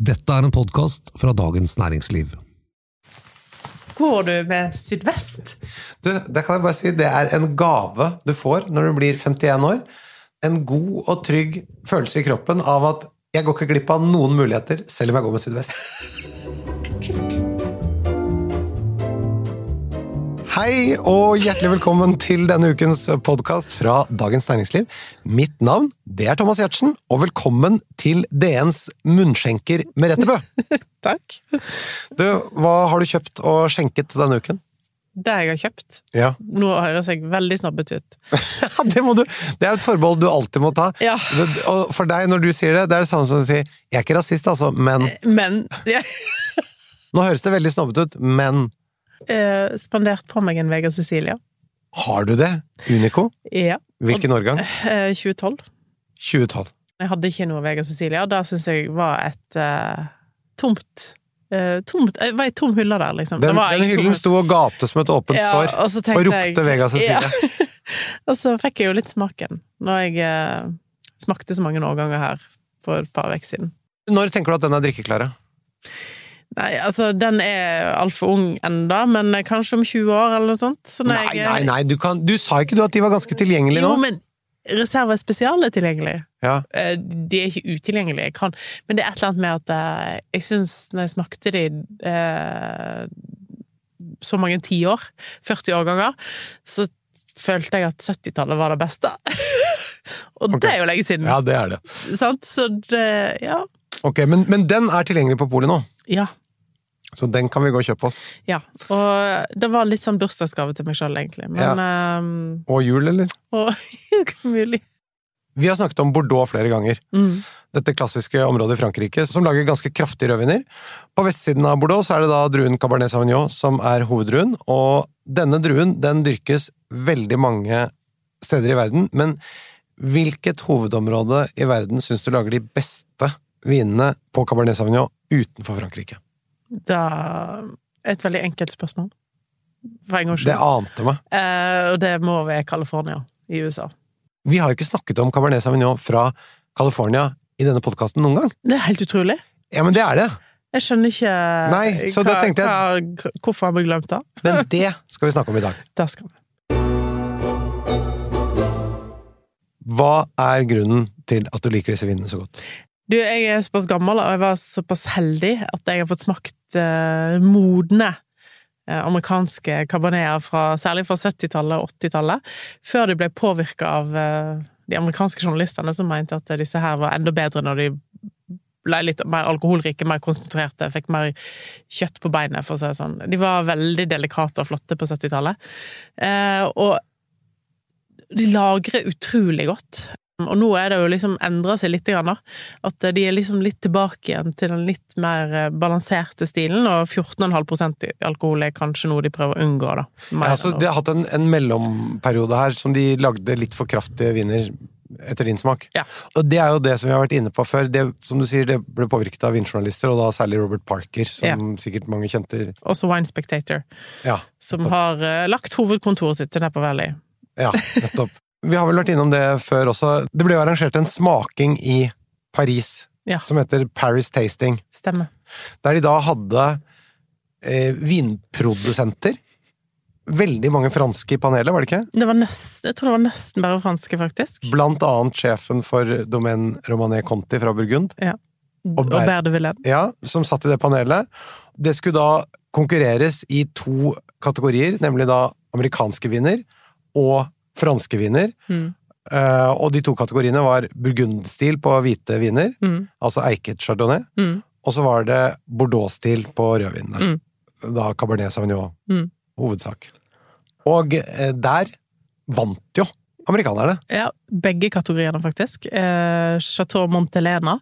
Dette er en podkast fra Dagens Næringsliv. Går du med sydvest? Du, det kan jeg bare si, det er en gave du får når du blir 51 år. En god og trygg følelse i kroppen av at jeg går ikke glipp av noen muligheter, selv om jeg går med sydvest. Hei og hjertelig velkommen til denne ukens podkast fra Dagens Næringsliv. Mitt navn det er Thomas Giertsen, og velkommen til DNs munnskjenker Merete Bø. Takk. Du, hva har du kjøpt og skjenket denne uken? Det jeg har kjøpt. Ja, Nå høres jeg veldig snobbete ut. det må du. Det er et forbehold du alltid må ta. Ja. Og for deg, når du sier det, det er det samme som å si 'jeg er ikke rasist, altså, men' Men Ja. Nå høres det veldig snobbete ut, men eh, spandert på meg en Vega Cecilia. har du det? Unico? Ja. Hvilken årgang? Eh, 2012. 2012. Jeg hadde ikke noe Vega Cecilia, og det syns jeg var et eh, tomt eh, Tomt Det var ei tom hylle der, liksom. Den, den hyllen sto og gapte som et åpent Ja, sår, og, så og ropte jeg- Vega Cecilia. Ja. og så fikk jeg jo litt smaken, når jeg eh, smakte så mange årganger her for et par uker siden. Når tenker du at den er drikkeklar? Nei, altså, den er altfor ung enda, men kanskje om 20 år eller noe sånt. Så Nei, jeg- nei, nei, du, kan, du sa ikke du at de var ganske tilgjengelige nå? Jo, men reserve spesial er tilgjengelig. Ja. Eh, De er ikke utilgjengelige. Jeg kan, men det er et eller annet med at eh, jeg syns, når jeg smakte de eh, så mange tiår, 40 årganger, så følte jeg at 70-tallet var det beste. Og okay. det er jo lenge siden, ja, det er det. sant? Så det Ja. Ok, men, men den er tilgjengelig på polet nå, Ja. så den kan vi gå og kjøpe oss. ja. Og det var litt sånn bursdagsgave til meg sjøl, egentlig. Men eh, Og jul, eller? Og mulig. Vi har snakket om Bordeaux flere ganger. Mm. dette klassiske området i Frankrike, som lager ganske kraftige rødviner. På vestsiden av Bordeaux så er det da druen Cabernet Sauvignon som er hoveddruen, og denne druen den dyrkes veldig mange steder i verden, men hvilket hovedområde i verden syns du lager de beste vinene på Cabernet Sauvignon utenfor Frankrike? Da Et veldig enkelt spørsmål. For en gangs Det ante meg. Eh, og det må være California i USA. Vi har ikke snakket om Cabernet Sauvignon fra California i denne podkasten noen gang. Det er helt utrolig. Ja, men det er det. Jeg skjønner ikke Nei, tenkte jeg- hva, Hvorfor har vi glemt det? Men det skal vi snakke om i dag. Det skal vi. Hva er grunnen til at du liker disse vinene så godt? Du, jeg er såpass gammel, og jeg var såpass heldig at jeg har fått smakt uh, modne eh, amerikanske cabaneter, særlig fra 70-tallet og 80-tallet, før de ble påvirka av uh, de amerikanske journalistene som mente at disse her var enda bedre når de ble litt mer alkoholrike, mer konsentrerte, fikk mer kjøtt på beinet, for å si det sånn. De var veldig delikate og flotte på 70-tallet. Eh, og de lagrer utrolig godt. Og nå er det jo liksom endra seg litt, da. At de er liksom litt tilbake igjen til den litt mer eh, balanserte stilen, og 14,5 i alkohol er kanskje noe de prøver å unngå, da. Ja, altså, de har hatt en, en mellomperiode her som de lagde litt for kraftige viner etter din smak. Ja. Og det er jo det som vi har vært inne på før. Det, som du sier, det ble påvirket av vinjournalister, og da særlig Robert Parker, som sikkert mange kjente. Også Wine Spectator, Ja, som har uh, lagt hovedkontoret sitt til Napa Valley. ja nettopp. Vi har vel vært innom det før også. Det ble jo arrangert en smaking i Paris Ja. som heter Paris Tasting, Stemmer. der de da hadde eh, vinprodusenter. Veldig mange franske i panelet, var det ikke? Det var nest, jeg tror det var nesten bare franske, faktisk. Blant annet sjefen for Domaine Romané Conti fra Burgund. Og Ber- Berde Villaine. Ja, som satt i det panelet. Det skulle da konkurreres i to kategorier, nemlig da amerikanske viner og franske viner. Mm. Uh, og de to kategoriene var burgundstil på hvite viner, Mm. altså eiket chardonnay, Mm. og så var det bordeaux-stil på rødvinene. Mm. Da cabernet sauvignon, Mm. hovedsak. Og uh, der vant jo amerikanerne. Ja, begge kategoriene, faktisk. Eh, Chateau Montelena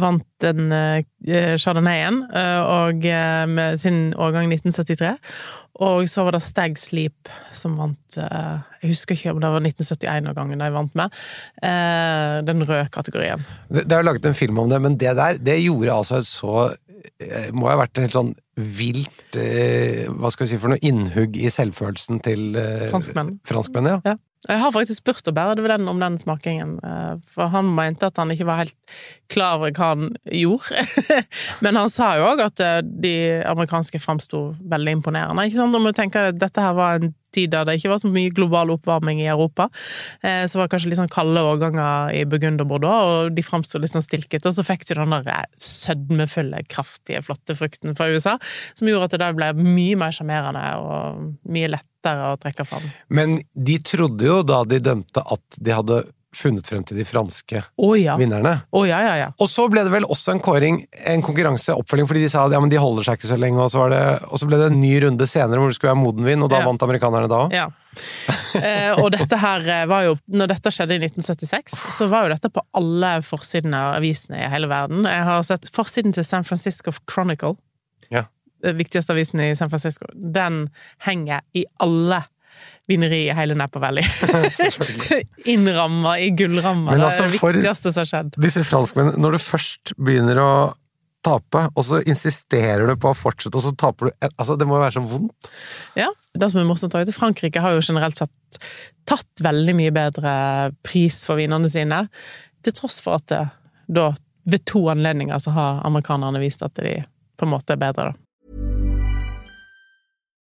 vant den eh, chardonnayen, eh, og eh, med sin årgang 1973. Og så var det Stag Sleep som vant eh, Jeg husker ikke om det var 1971-årgangen de vant med. Eh, den røde kategorien. Det, det er laget en film om det, men det der, det gjorde altså et så Må ha vært helt sånn vilt Hva skal vi si for noe innhugg i selvfølelsen til eh, Franskmenn. franskmenn, ja. Ja. Jeg har faktisk spurt den om den smakingen, eh, for han mente at han ikke var helt klar over hva han gjorde. Men han sa jo òg at eh, de amerikanske framsto veldig imponerende. Ikke sant? Om du tenker at dette her var en tid da det ikke var så mye global oppvarming i Europa, eh, så var det kanskje litt sånn kalde årganger i Burgund og Bordeaux, og de framsto litt sånn stilket, og så fikk du den der sødmefulle, kraftige, flotte frukten fra USA, som gjorde at det da ble mye mer sjarmerende og mye lettere å trekke fram. Men de trodde jo da de dømte at de hadde funnet frem til de franske oh, ja. vinnerne. Oh, ja, ja, ja. Og så ble det vel også en kåring, en konkurranseoppfølging, fordi de sa at ja, men de holder seg ikke så lenge, og så, var det, og så ble det en ny runde senere hvor det skulle være modenvin, og da vant amerikanerne da òg. Ja. Eh, og dette her eh, var jo Når dette skjedde i 1976, så var jo dette på alle forsidene av avisene i hele verden. Jeg har sett forsiden til San Francisco Chronicle, Ja. den viktigste avisen i San Francisco. Den henger i alle vineri i hele Napa Valley. Innramma i gullramma. Det altså, er det for- viktigste som har skjedd. Disse franskmennene, når du først begynner å tape, og så insisterer du på å fortsette, og så taper du Altså, det må jo være så vondt. Ja. Det som er morsomt, er at Frankrike har jo generelt sett tatt veldig mye bedre pris for vinene sine, til tross for at det, da, ved to anledninger, så har amerikanerne vist at de på en måte er bedre, da.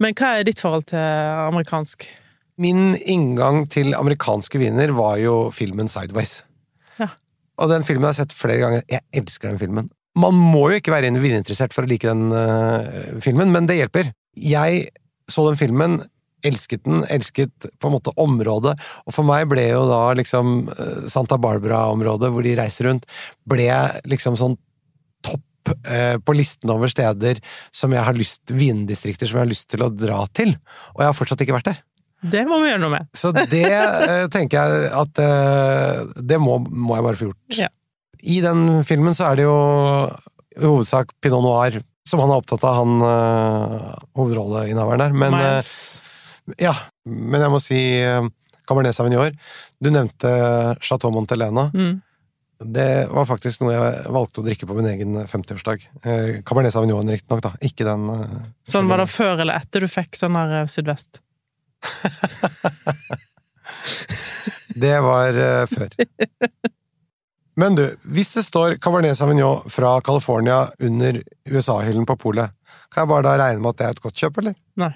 Men hva er ditt forhold til amerikansk? Min inngang til amerikanske viner var jo filmen Sideways. Ja. Og den filmen har jeg sett flere ganger. Jeg elsker den filmen. Man må jo ikke være vininteressert for å like den uh, filmen, men det hjelper. Jeg så den filmen, elsket den, elsket på en måte området, og for meg ble jo da liksom eh, Santa Barbara-området, hvor de reiser rundt, ble liksom sånn eh, på listen over steder som jeg har lyst, vindistrikter som jeg har lyst til å dra til. Og jeg har fortsatt ikke vært der. Det må vi gjøre noe med. Så det eh, tenker jeg at eh, Det må, må jeg bare få gjort. Ja. I den filmen så er det jo i hovedsak pinot noir som han er opptatt av, han uh, hovedrolleinnehaveren der. Men, eh, ja, men jeg må si uh, Cabernet Sauvignon. Du nevnte Chateau Montelena. Mm. Det var faktisk noe jeg valgte å drikke på min egen 50-årsdag. Eh, Cabernet Sauvignon, riktignok, da. Ikke den eh, Sånn var det før eller etter du fikk sånn her eh, sydvest? Det var eh, før. Men du, hvis det står Cabernet Sauvignon fra California under USA-hyllen på polet, kan jeg bare da regne med at det er et godt kjøp, eller? Nei.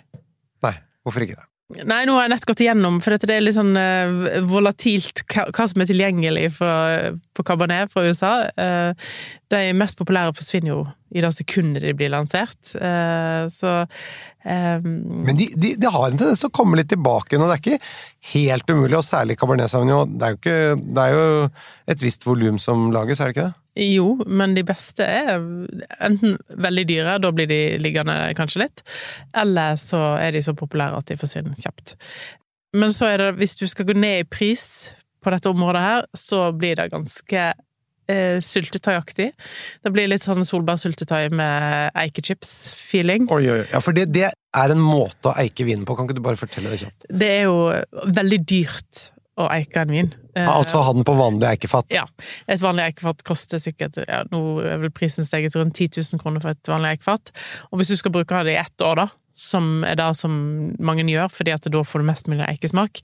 Nei, hvorfor ikke det? Nei, nå har jeg nett gått igjennom, for det er litt sånn uh, volatilt hva som er tilgjengelig for, på Cabernet fra USA. Uh, de mest populære forsvinner jo i det sekundet de blir lansert, Uh, så um... Men de, de, de har en tendens til å komme litt tilbake nå. det er ikke helt umulig, og særlig Cabernet Sauvignon. Det er jo, ikke, det er jo et visst volum som lages, er det ikke det? Jo, men de beste er enten veldig dyre, da blir de liggende kanskje litt, eller så er de så populære at de forsvinner kjapt. Men så er det, hvis du skal gå ned i pris på dette området her, så blir det ganske eh, syltetøyaktig. Det blir litt sånn solbærsyltetøy med eikechips-feeling. Oi, oi. Ja, for det, det er en måte å eike vinen på, kan ikke du bare fortelle det kjapt? Det er jo veldig dyrt å eike en vin. Eh, Altså ha den på vanlig eikefat. Ja. Et vanlig eikefat koster sikkert ja, Nå er vel prisen steget rundt 10 000 kroner for et vanlig eikefat. Og hvis du skal bruke det i ett år, da, som er det som mange gjør, fordi at da får du mest mulig eikesmak,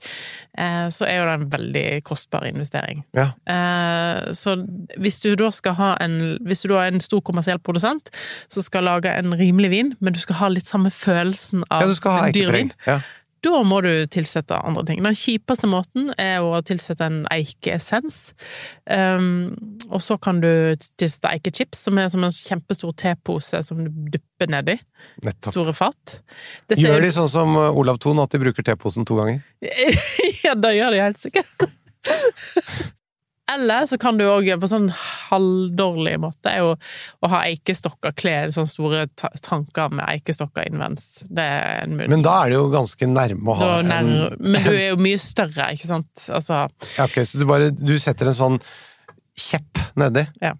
eh, så er jo det en veldig kostbar investering. Ja. Eh, så hvis du da skal ha en Hvis du da er en stor kommersiell produsent, så skal lage en rimelig vin, men du skal ha litt samme følelsen av Ja, du skal ha en dyr vin. Ja. Da må du tilsette andre ting. Den kjipeste måten er å tilsette en eikeessens. Um, og så kan du tilsette eikechips, som er som en kjempestor tepose som du dupper nedi. Nettopp. Store fat. Dette Gjør de sånn som uh, Olav Thon, at de bruker teposen to ganger? ja, det gjør de helt sikkert. Eller så kan du òg på sånn halvdårlig måte jo å ha eikestokker, kle sånne store tanker med eikestokker innvends. Det er en mulighet. Men da er det jo ganske nærme å ha nær, en Men du er jo mye større, ikke sant? Altså ja, ok, Så du bare du setter en sånn kjepp nedi? Ja.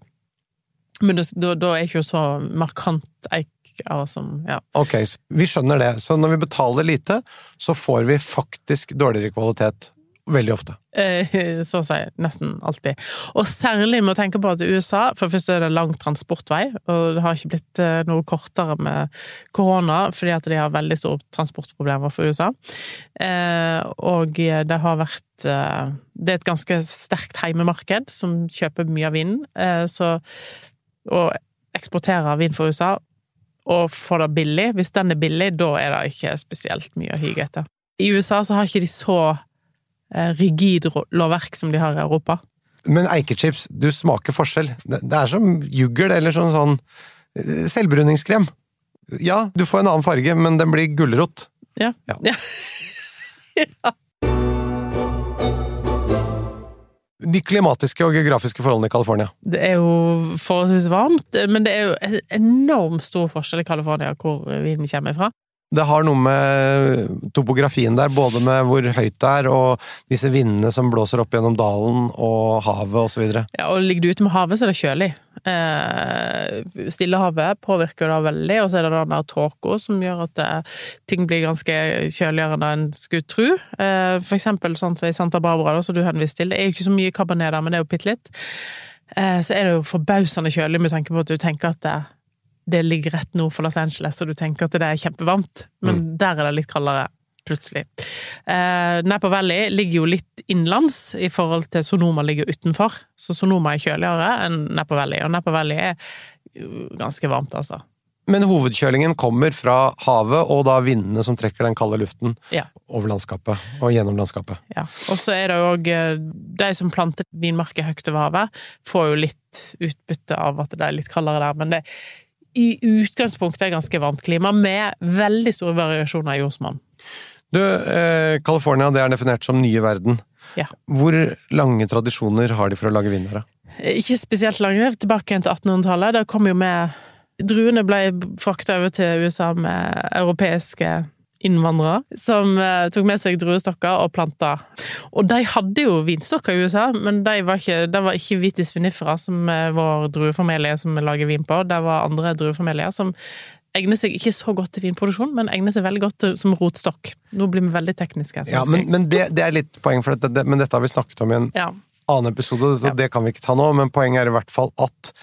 Men da- da er ikke jo så markant eik av som Ja. Ok, vi skjønner det. Så når vi betaler lite, så får vi faktisk dårligere kvalitet. Veldig ofte. Eh, Så å si nesten alltid. Og særlig med å tenke på at i USA For først er det lang transportvei, og det har ikke blitt eh, noe kortere med korona, fordi at de har veldig store transportproblemer for USA. Eh, Og det har vært Det er et ganske sterkt heimemarked som kjøper mye av vinen. Så å eksportere vin for USA og få det billig, hvis den er billig, da er det ikke spesielt mye å hygge etter. I USA så har ikke de så rigid lovverk som de har i Europa. Men eikechips, du smaker forskjell. Det er som juggel eller sånn, sånn eh, selvbruningskrem. Ja, du får en annen farge, men den blir gulrot. Ja. Ja. ja. De klimatiske og geografiske forholdene i California. Det er jo forholdsvis varmt, men det er jo en enormt stor forskjell i California hvor vinen kommer fra. Det har noe med topografien der, både med hvor høyt det er, og disse vindene som blåser opp gjennom dalen, og havet osv. Ja, og ligger du ute med havet, så er det kjølig. Eh, Stillehavet påvirker det veldig, og så er det den der tåka som gjør at det, ting blir ganske kjøligere enn en skulle tro. Eh, for eksempel sånn som i Santa Barbara, som du henviste til. Det er jo ikke så mye cabernet der, men det er jo bitte litt. Eh, så er det jo forbausende kjølig med tanke på at du tenker at det, det ligger rett nord for Los Angeles, og du tenker at det er kjempevarmt. Men der er det litt kaldere. Plutselig. Eh, Napa Valley ligger jo litt innenlands i forhold til Sonoma ligger utenfor. Så Sonoma er kjøligere enn Napa Valley, og Napa Valley er ganske varmt, altså. Men hovedkjølingen kommer fra havet, og da vindene som trekker den kalde luften Ja. over landskapet og gjennom landskapet. Ja. Og så er det jo òg De som planter vinmarker høyt over havet, får jo litt utbytte av at det er litt kaldere der, men det i utgangspunktet er ganske varmt klima, med veldig store variasjoner i jordsmonn. Du, eh, California det er definert som nye verden. Ja. Hvor lange tradisjoner har de for å lage vin der? Ikke spesielt lange. tilbake til 1800-tallet. Da kom jo med Druene ble frakta over til USA med europeiske innvandrere, som eh, tok med seg druestokker og planta. Og de hadde jo vinstokker i USA, men de var ikke, det var ikke vitis vinifera, som er vår druefamilie som vi lager vin på. Det var andre druefamilier som egner seg ikke så godt til vinproduksjon, men egner seg veldig godt til, som rotstokk. Nå blir vi veldig tekniske. Ja, men, men det, det er litt poeng, for dette, det, men dette har vi snakket om i en ja. annen episode, så Ja. det kan vi ikke ta nå. Men poenget er i hvert fall at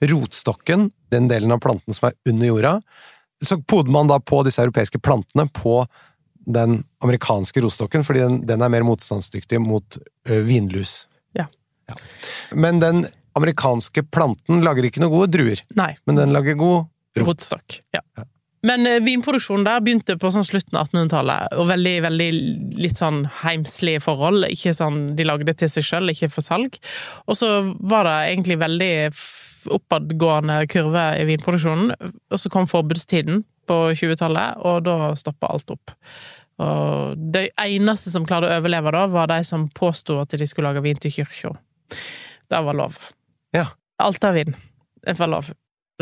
rotstokken, den delen av planten som er under jorda, så poder man da på disse europeiske plantene på den amerikanske rotstokken, fordi den, den er mer motstandsdyktig mot ø, vinlus. Ja. Ja. Men den amerikanske planten lager ikke noe gode druer, Nei. men den lager god rot. Rotstokk. Ja. Men eh, vinproduksjonen der begynte på sånn slutten av 1800-tallet, og veldig, veldig litt sånn heimslige forhold. Ikke sånn, De lagde til seg sjøl, ikke for salg. Og så var det egentlig veldig oppadgående kurve i vinproduksjonen, og så kom forbudstiden på 20-tallet, og da stoppa alt opp. Og det eneste som klarte å overleve da, var de som påsto at de skulle lage vin til kirka. Det var lov. Ja. vin, Det var lov.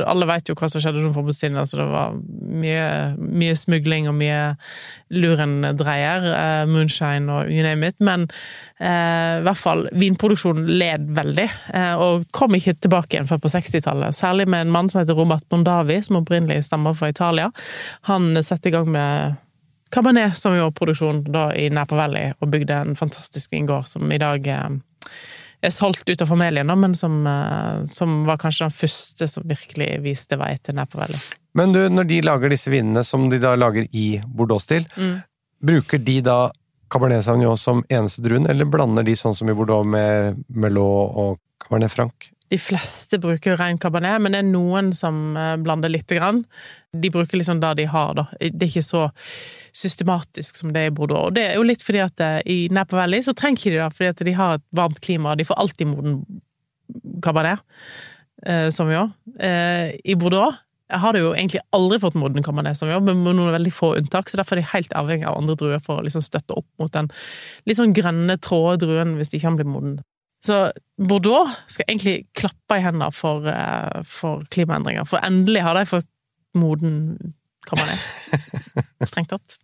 Alle vet jo hva som skjedde under forbudstiden. Altså det var mye, mye smugling og mye lurendreier. Eh, moonshine og you name it. Men eh, i hvert fall, vinproduksjonen led veldig, eh, og kom ikke tilbake igjen før på 60-tallet. Særlig med en mann som heter Robert Mondavi, som opprinnelig stammer fra Italia. Han satte i gang med Cabernet som gjorde produksjon da i Napa Valley, og bygde en fantastisk vingård som i dag eh, er solgt ut av familien, men som, eh, som var kanskje den første som virkelig viste vei til Napa Men du, når de lager disse vinene som de da lager i Bordeaux-stil, Mm. bruker de da Cabernet Sauvignon som eneste druen, eller blander de sånn som i Bordeaux med Melot og Cabernet Franc? De fleste bruker jo ren cabernet, men det er noen som eh, blander lite grann. De bruker liksom det de har, da. Det er ikke så systematisk som det er i Bordeaux. Og det er jo litt fordi at eh, i Napa Valley så trenger de det, fordi at de har et varmt klima. De får alltid moden cabernet, eh, som vi. Eh, I Bordeaux har de jo egentlig aldri fått moden cabernet, som gjør, men med noen veldig få unntak, så derfor er de helt avhengig av andre druer for å liksom støtte opp mot den litt sånn grønne, tråde druen hvis de ikke kan bli moden. Så Bordeaux skal egentlig klappe i hendene for, eh, for klimaendringer, for endelig har de fått moden Cabernet. Strengt tatt.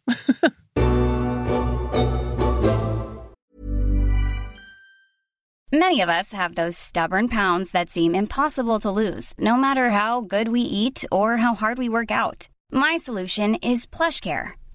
Many of us have those stubborn pounds that seem impossible to lose, no matter how good we eat or how hard we work out. My solution is PlushCare.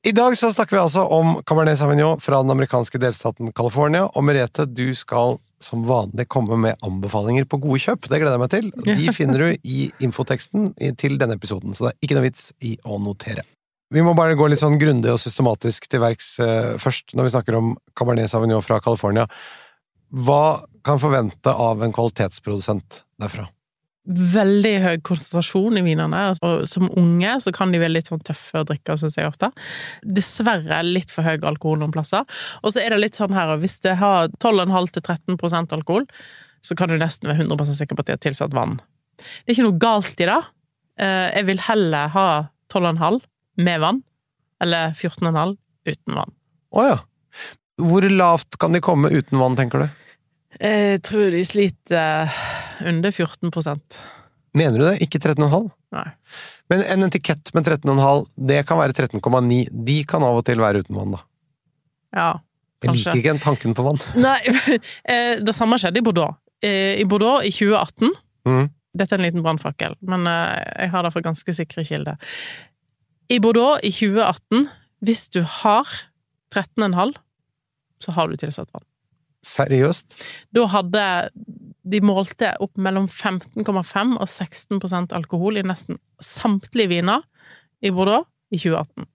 I dag så snakker vi altså om Cabernet Sauvignon fra den amerikanske delstaten California, og Merete, du skal som vanlig komme med anbefalinger på gode kjøp. Det gleder jeg meg til. De finner du i infoteksten til denne episoden, så det er ikke noe vits i å notere. Vi må bare gå litt sånn grundig og systematisk til verks eh, først, når vi snakker om Cabernet Sauvignon fra California. Hva kan forvente av en kvalitetsprodusent derfra? Veldig høy konsentrasjon i vinene. Og som unge så kan de være litt sånn tøffe å drikke, syns jeg ofte. Dessverre litt for høy alkohol noen plasser. Og så er det litt sånn her, hvis det har 12,5-13% alkohol, så kan du nesten være 100 sikker på at de har tilsatt vann. Det er ikke noe galt i det. Eh, jeg vil heller ha 12,5 med vann, eller 14,5 uten vann. Å ja. Hvor lavt kan de komme uten vann, tenker du? Jeg tror de sliter under 14% Mener du det? Ikke 13,5? Nei. Men en etikett med 13,5, det kan være 13,9. De kan av og til være uten vann, da. Ja, kanskje. Jeg liker ikke den tanken på vann. Nei, eh, det samme skjedde i Bordeaux. Eh, I Bordeaux i 2018 mm. Dette er en liten brannfakkel, men eh, jeg har det fra ganske sikre kilder. I Bordeaux i 2018, hvis du har 13,5, så har du tilsatt vann. Seriøst? Da hadde de målte opp mellom 15,5 og 16% alkohol i nesten samtlige viner i Bordeaux i 2018.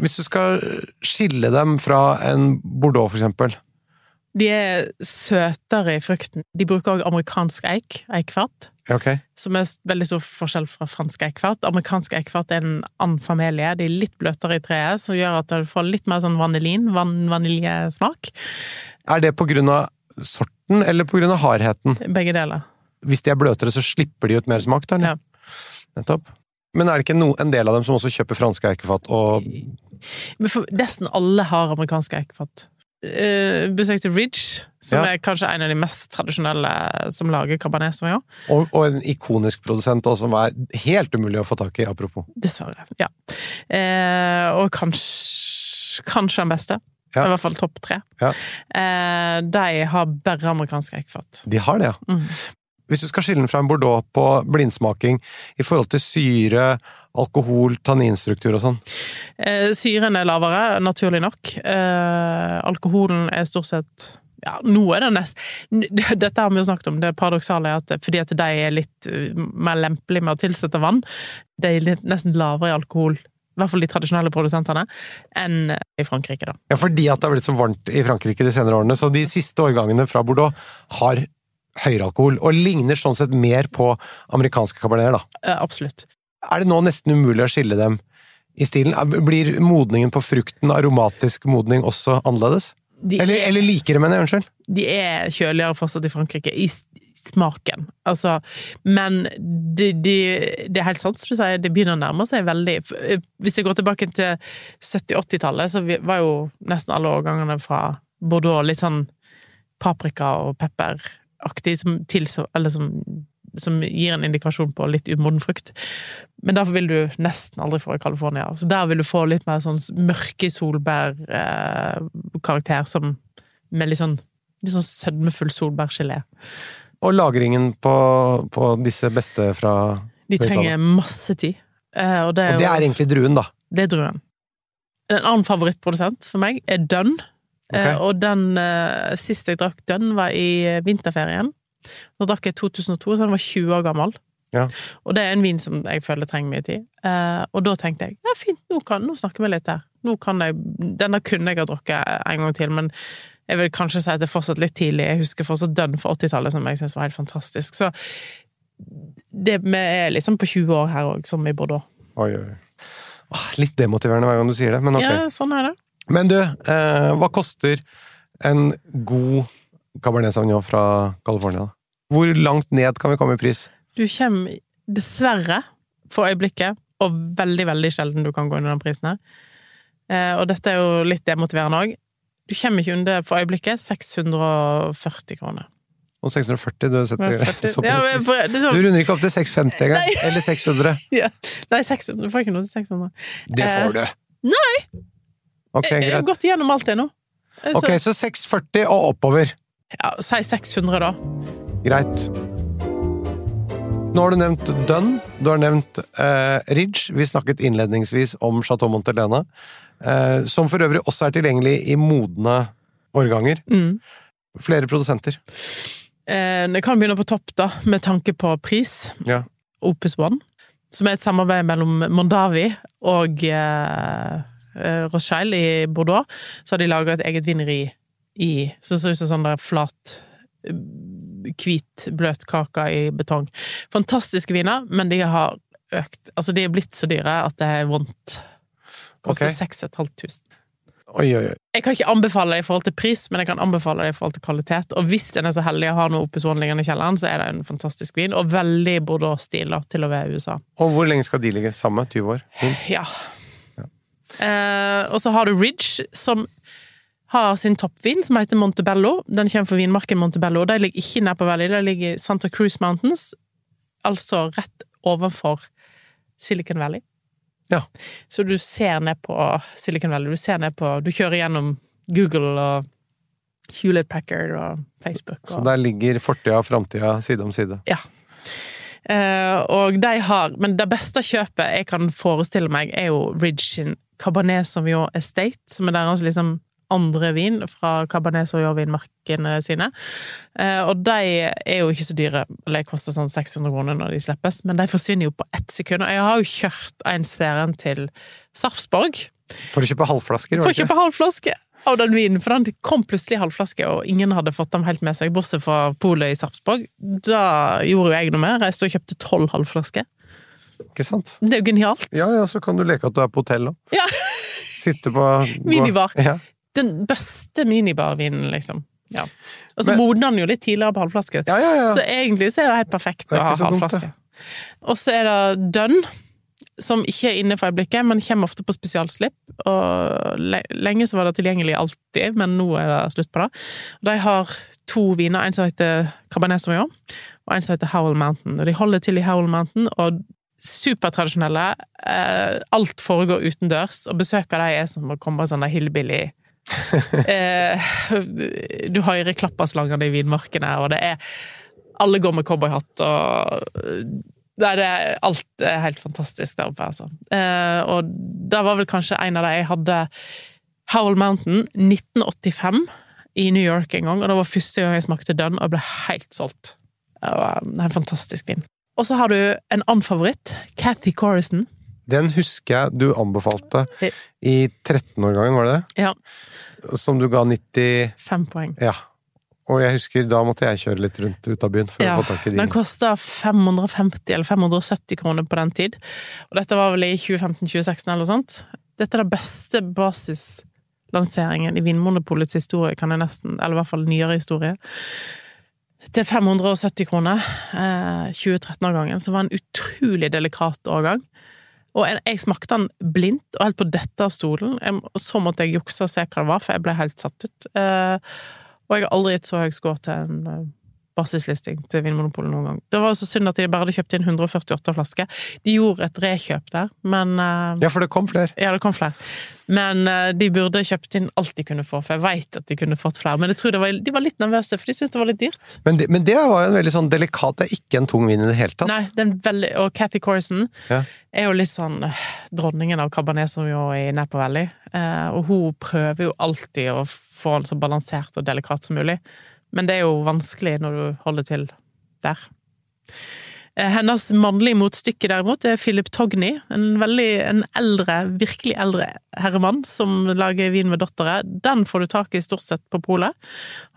Hvis du skal skille dem fra en Bordeaux, for eksempel? De er søtere i frukten. De bruker også amerikansk eik, eikfat, okay. som er veldig stor forskjell fra fransk eikfat. Amerikansk eikfat er en annen familie. De er litt bløtere i treet, som gjør at du får litt mer sånn vanilin, van vaniljesmak. Er det på grunn av sorten, eller av hardheten? Begge deler. Hvis de er bløtere, så slipper de ut mer smak? Ja. Nettopp. Men er det ikke no, en del av dem som også kjøper franske eikefat og Nesten alle har amerikanske eikefat. Uh, besøkte Ridge, som Ja. er kanskje en av de mest tradisjonelle som lager cabernet sauvignon. og, og en ikonisk produsent også, som er helt umulig å få tak i, apropos. Dessverre. Ja. Uh, og kanskje, kanskje den beste. Ja. I hvert fall topp tre. Ja. Eh, de har bare amerikanske eikfat. De har det, ja. Mm. Hvis du skal skille den fra en Bordeaux på blindsmaking i forhold til syre, alkohol, tanninstruktur og sånn Eh, syren er lavere, naturlig nok. Eh, alkoholen er stort sett ja, nå er det nest Dette har vi jo snakket om, det paradoksale er at fordi at de er litt uh, mer lempelige med å tilsette vann, de er nesten lavere i alkohol, i hvert fall de tradisjonelle produsentene, enn i Frankrike, da. Ja, fordi at det har blitt så varmt i Frankrike de senere årene, så de siste årgangene fra Bordeaux har høyere alkohol, og ligner sånn sett mer på amerikanske kaberneter, da. Absolutt. Er det nå nesten umulig å skille dem i stilen? Blir modningen på frukten, aromatisk modning, også annerledes? De Eller, er- eller likere, mener jeg, unnskyld? De er kjøligere fortsatt i Frankrike. I smaken. Altså, men det, det, det er helt sant som du sier, det begynner å nærme seg veldig eh, Hvis jeg går tilbake til 70-80-tallet, så var jo nesten alle årgangene fra Bordeaux litt sånn paprika og pepperaktig, som, som, som gir en indikasjon på litt umoden frukt. Men derfor vil du nesten aldri få i California. Så der vil du få litt mer sånn mørke solbærkarakter, eh, som med litt sånn, litt sånn sødmefull solbærgelé. Og lagringen på, på disse beste fra De trenger masse tid. Eh, og det er, Og det er egentlig druen, da. Det er druen. En annen favorittprodusent for meg er Dønn. Okay. Eh, og den eh, siste jeg drakk Dønn, var i eh, vinterferien. Nå drakk jeg 2002, så den var 20 år gammel. Ja. Og det er en vin som jeg føler trenger mye tid. Eh, og da tenkte jeg ja, fint, nå, kan, nå snakker vi litt her. Nå kan jeg, Denne kunne jeg ha drukket en gang til, men jeg vil kanskje si at det er fortsatt litt tidlig. Jeg husker fortsatt Dønn fra 80-tallet, som jeg syns var helt fantastisk. Så det vi er liksom på 20 år her òg, som i Bordeaux. Oi, oi. Åh, litt demotiverende hver gang du sier det, men ok. Ja, sånn er det. Men du, eh, hva koster en god Cabernet Sauvignon fra California? Hvor langt ned kan vi komme i pris? Du kommer dessverre, for øyeblikket, og veldig, veldig sjelden du kan gå under den prisen her. Eh, og dette er jo litt demotiverende òg. Du kommer ikke under, for øyeblikket, 640 kroner. Og 640, du setter så Ja, men presis. for- det er Du runder ikke opp til 650 engang? Eller 600? ja. Nei, 600. Du får ikke noe til 600. Det får du! Nei! Okay, Jeg jeg har gått gjennom alt det nå. Så. Ok, så 640 og oppover. ja, si 600, da. Greit. Nå har du nevnt Dunn, du har nevnt eh, Ridge. Vi snakket innledningsvis om Chateau Montelena, eh, som for øvrig også er tilgjengelig i modne årganger. Mm. Flere produsenter. Eh, Det kan begynne på topp, da, med tanke på pris. Ja. Opus One, som er et samarbeid mellom Mondavi og eh, Rochelle i Bordeaux. Så har de laga et eget vineri i som ser ut som sånn der flat eh, Hvit, bløt kake i betong. Fantastiske viner, men de har økt Altså, de er blitt så dyre at det er vondt. Koster okay. 6500. Oi, oi, oi. Jeg kan ikke anbefale det i forhold til pris, men jeg kan anbefale det i forhold til kvalitet. Og hvis en er så heldig å ha noe oppe i i kjelleren, så er det en fantastisk vin, og veldig Bordeaux-stil til å være i USA. Og hvor lenge skal de ligge? Samme? 20 år? Minst? Ja. Eh, og så har du Ridge, som har sin toppvin, som heter Montebello. Den kommer fra vinmarken Montebello, de ligger ikke nede på Valley, de ligger i Santa Cruz Mountains, altså rett overfor Silicon Valley. Ja. Så du ser ned på Silicon Valley, du ser ned på Du kjører gjennom Google og Hewlett Packard og Facebook. Og, Så der ligger fortida og framtida side om side. Ja. Uh, og de har Men det beste kjøpet jeg kan forestille meg, er jo Ridge in Cabernet Sauvignon Estate, som er deres liksom andre vin fra Cabernet Sauvignon-vinmarkene sine. Eh, og de er jo ikke så dyre, eller de koster sånn 600 kroner når de slippes, men de forsvinner jo på ett sekund. Og jeg har jo kjørt en serien til Sarpsborg For å kjøpe halvflasker, for å kjøpe halvflaske av den vinen, for den kom plutselig i halvflaske, og ingen hadde fått dem helt med seg, bortsett fra polet i Sarpsborg. Da gjorde jo jeg noe mer, reiste og kjøpte tolv halvflasker. Ikke sant? Det er jo genialt! Ja, ja, så kan du leke at du er på hotell òg. Ja. Sitte på Minibar. Ja. Den beste minibarvinen, liksom. Ja. Og så modner den jo litt tidligere på halvflaske. ja, ja, ja. Så egentlig så er det helt perfekt Det å ha halvflaske. Og så er det Dønn, som ikke er inne for øyeblikket, men kommer ofte på spesialslipp. Og lenge så var det tilgjengelig alltid, men nå er det slutt på det. De har to viner, en som heter Cabernet Sauvignon, og en som heter Howell Mountain. Og de holder til i Howell Mountain, og supertradisjonelle. Eh, alt foregår utendørs, og besøk av dem er som å komme på sånn der hillbilly eh, Du hører klapperslangene i vinmarkene, og det er Alle går med cowboyhatt, og Nei, det er, alt er helt fantastisk der oppe, altså. Eh, og det var vel kanskje en av de jeg hadde Howell Mountain 1985 i New York en gang, og det var første gang jeg smakte den og ble helt solgt. Det var en fantastisk vin. Og så har du en annen favoritt, Cathy Corrison. Den husker jeg du anbefalte i 13-årgangen, var det det? Ja, Som du ga 90 poeng. Ja. Og jeg husker, da måtte jeg kjøre litt rundt ut av byen for Ja, å få tak i den din. kosta 550 eller 570 kroner på den tid. Og dette var vel i 2015-2016 eller noe sånt. Dette er den beste basislanseringen i Vinmonopolets historie, kan jeg nesten, eller i hvert fall nyere historie. til 570 kroner, eh, 2013-årgangen, som var en utrolig delikat årgang. Og jeg, smakte den blindt og helt på dette av stolen, og så måtte jeg jukse og se hva det var, for jeg ble helt satt ut. Eh, og jeg har aldri gitt så høy score til en eh, basislisting til Vinmonopolet noen gang. Det var jo så synd at de bare hadde kjøpt inn 148 flasker. De gjorde et rekjøp der, men eh, Ja, for det kom flere. ja, det kom flere. Men eh, de burde kjøpt inn alt de kunne få, for jeg veit at de kunne fått flere. Men jeg tror det var, de var litt nervøse, for de syntes det var litt dyrt. Men det, men det var jo en veldig sånn delikat Det er ikke en tung vin i det hele tatt. Nei, den veldig, Og Cathy Corson Ja. er jo litt sånn eh, dronningen av Cabernet Sauvignon i Napa Valley. Og hun prøver jo alltid å få den så balansert og delikat som mulig. Men det er jo vanskelig når du holder til der. Eh, Hennes mannlige motstykke derimot er Philip Togny, en veldig en eldre, virkelig eldre herremann som lager vin med datteret. Den får du tak i stort sett på polet.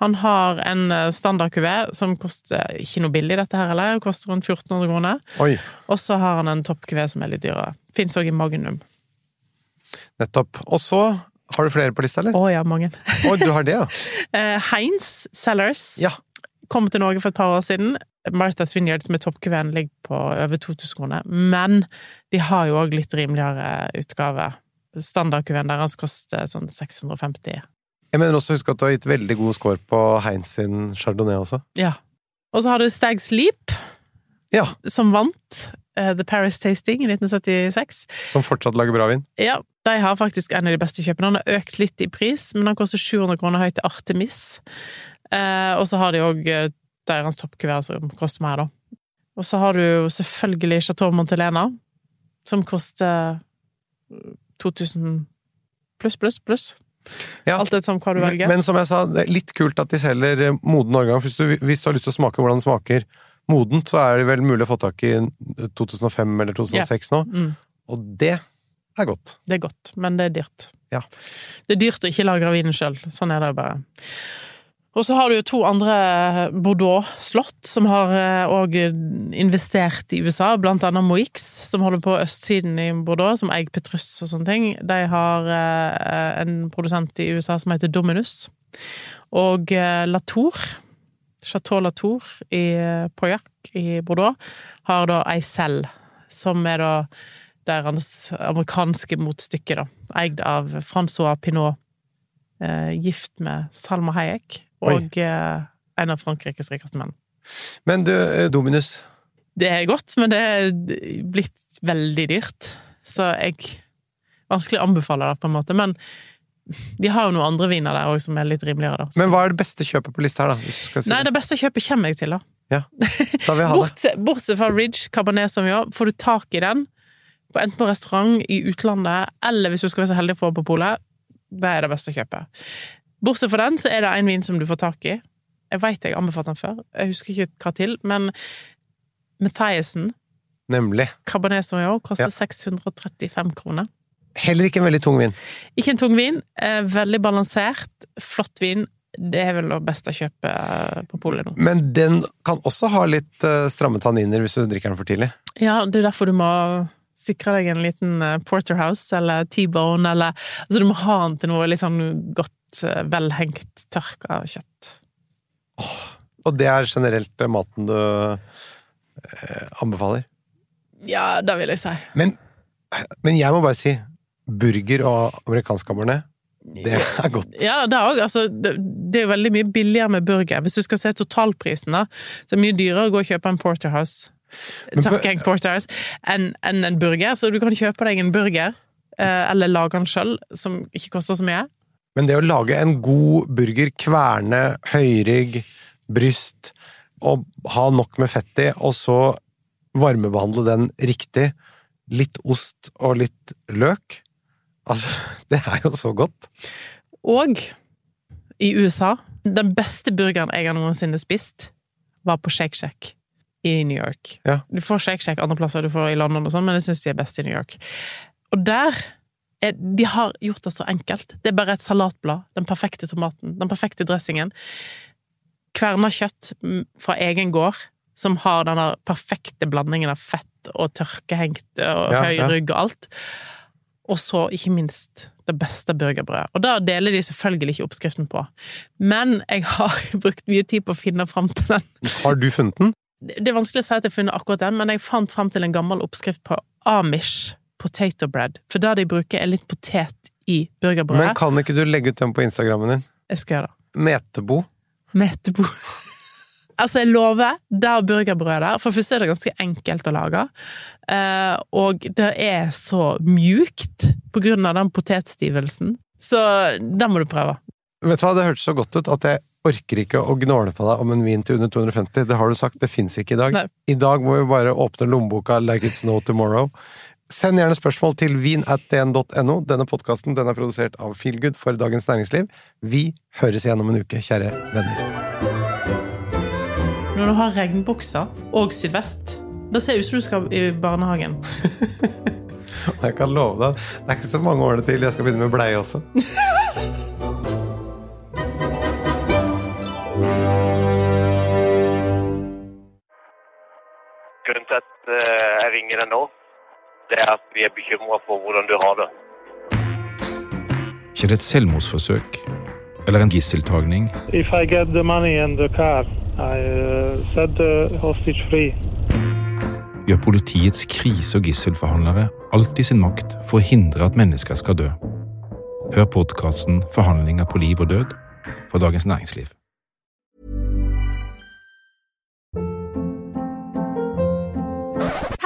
Han har en eh, standardkuvé som koster ikke noe billig, dette her heller, koster rundt 1400 kroner. Og så har han en toppkuvé som er litt dyrere. Fins òg i Magnum. nettopp. Og så har du flere på lista, eller? Å ja, mange. Oi, du har det, ja. Eh, Heinz Sellers Ja. kom til Norge for et par år siden. Martha's Vineyard, som er toppkuven, ligger på over 2000 kroner. Men de har jo òg litt rimeligere utgave. Standardkuven deres koster sånn 650. Jeg mener også å huske at du har gitt veldig god score på Heinz sin chardonnay også. Ja. Og så har du Stag Sleep, Ja, som vant eh, The Paris Tasting i 1976. som fortsatt lager bra vin. Ja, de har faktisk en av de beste kjøpene. Den har økt litt i pris, men den koster 700 kroner høyt til Artemis. Eh, og så har de òg deres toppkuvert som koster mer, da. Og så har du selvfølgelig Chateau Montelena, som koster 2000 pluss, pluss, pluss. Ja. Alt etter hva du velger. men som jeg sa, det er litt kult at de selger eh, moden årgang. Hvis du, hvis du har lyst til å smake hvordan det smaker modent, så er det vel mulig å få tak i 2005 eller 2006 nå. Mm, Og det er godt. det er godt, men det er dyrt. Ja. Det er dyrt å ikke lagre vinen sjøl. Sånn er det jo bare. Og så har du jo to andre Bordeaux-slott som har òg investert i USA, blant annet Moix, som holder på østsiden i Bordeaux, som eier Petrus og sånne ting. De har eh, en produsent i USA som heter Dominus. Og eh, Latour, Chateau Latour i Poyac i Bordeaux, har da ei selv, som er da deres amerikanske motstykke, da. Eid av Francois Pinot, eh, gift med Salma Hayek, og eh, en av Frankrikes rikeste menn. Men du, eh, Dominus. Det er godt, men det er blitt veldig dyrt. Så jeg Vanskelig å anbefale det, på en måte. Men de har jo noen andre viner der òg som er litt rimeligere, da. Men hva er det beste kjøpet på lista her, da? Si Nei, det. det beste kjøpet kommer jeg til, da. Ja, da vil jeg ha det. Bortsett, bortsett fra Ridge Cabernet Sauvignon, får du tak i den enten på restaurant i utlandet, eller hvis du skal være så heldig å få på polet, det er det beste kjøpet. Bortsett fra den, så er det en vin som du får tak i. Jeg veit jeg anbefalte den før, jeg husker ikke hva til, men Mathiasen Nemlig. Cabernet Sauvignon koster Ja. 635 kroner. Heller ikke en veldig tung vin. Ikke en tung vin, eh, veldig balansert, flott vin. Det er vel det beste kjøpet på polet nå. Men den kan også ha litt eh, stramme tanniner hvis du drikker den for tidlig. Ja, det er derfor du må sikre deg en liten eh, porterhouse eller T-bone, eller Altså, du må ha den til noe litt sånn godt, eh, velhengt, tørka kjøtt. Og det er generelt eh, maten du eh, anbefaler. Ja, det vil jeg si. Men, men jeg må bare si burger og amerikansk cabernet, det er godt. Ja, det er òg. Altså, det, det er veldig mye billigere med burger. Hvis du skal se totalprisen, da, så er det mye dyrere å gå og kjøpe en porterhouse, Tucking porterhouse, enn en, en burger. Så du kan kjøpe deg en burger, eh, eller lage den sjøl, som ikke koster så mye. Men det å lage en god burger, kverne, høyrygg, bryst, og ha nok med fett i, og så varmebehandle den riktig, litt ost og litt løk Altså, det er jo så godt. Og i USA Den beste burgeren jeg har noensinne spist, var på Shake Shack i New York. Ja. Du får Shake Shack andre plasser, du får i London og sånn, men jeg syns de er best i New York. Og der er, De har gjort det så enkelt. Det er bare et salatblad, den perfekte tomaten, den perfekte dressingen. Kverna kjøtt fra egen gård, som har denne perfekte blandingen av fett og tørkehengt og Ja, høy rygg og alt. og så ikke minst det beste burgerbrødet. Og da deler de selvfølgelig ikke oppskriften på. Men jeg har brukt mye tid på å finne fram til den. Har du funnet den? Det er vanskelig å si at jeg har funnet akkurat den, men jeg fant fram til en gammel oppskrift på Amish potato bread. For det de bruker, er litt potet i burgerbrødet. Men kan ikke du legge ut den på Instagrammen din? Jeg skal gjøre det. Metebo. Metebo. Altså, jeg lover, det burgerbrødet der For først er det ganske enkelt å lage. Eh, og det er så mjukt på grunn av den potetstivelsen. Så det må du prøve. Vet du hva, det hørtes så godt ut at jeg orker ikke å gnåle på deg om en vin til under 250. Det har du sagt, det fins ikke i dag. Nei. I dag må vi bare åpne lommeboka like it's no tomorrow. Send gjerne spørsmål til vinatdn.no. Denne podkasten er produsert av Feelgood for Dagens Næringsliv. Vi høres igjen om en uke, kjære venner. Når du har regnbukser og sydvest, da ser det ut som du skal i barnehagen. Jeg kan love deg, det er ikke så mange årene til jeg skal begynne med bleie også. jeg ringer deg nå, det er at vi er bekymra for hvordan du har det. Ikke det et selvmordsforsøk eller en gisseltagning. If I get the money and the car, I uh, set the hostage free. Gjør politiets krise- og gisselforhandlere alt i sin makt for å hindre at mennesker skal dø. Hør podkasten 'Forhandlinger på liv og død' fra Dagens Næringsliv.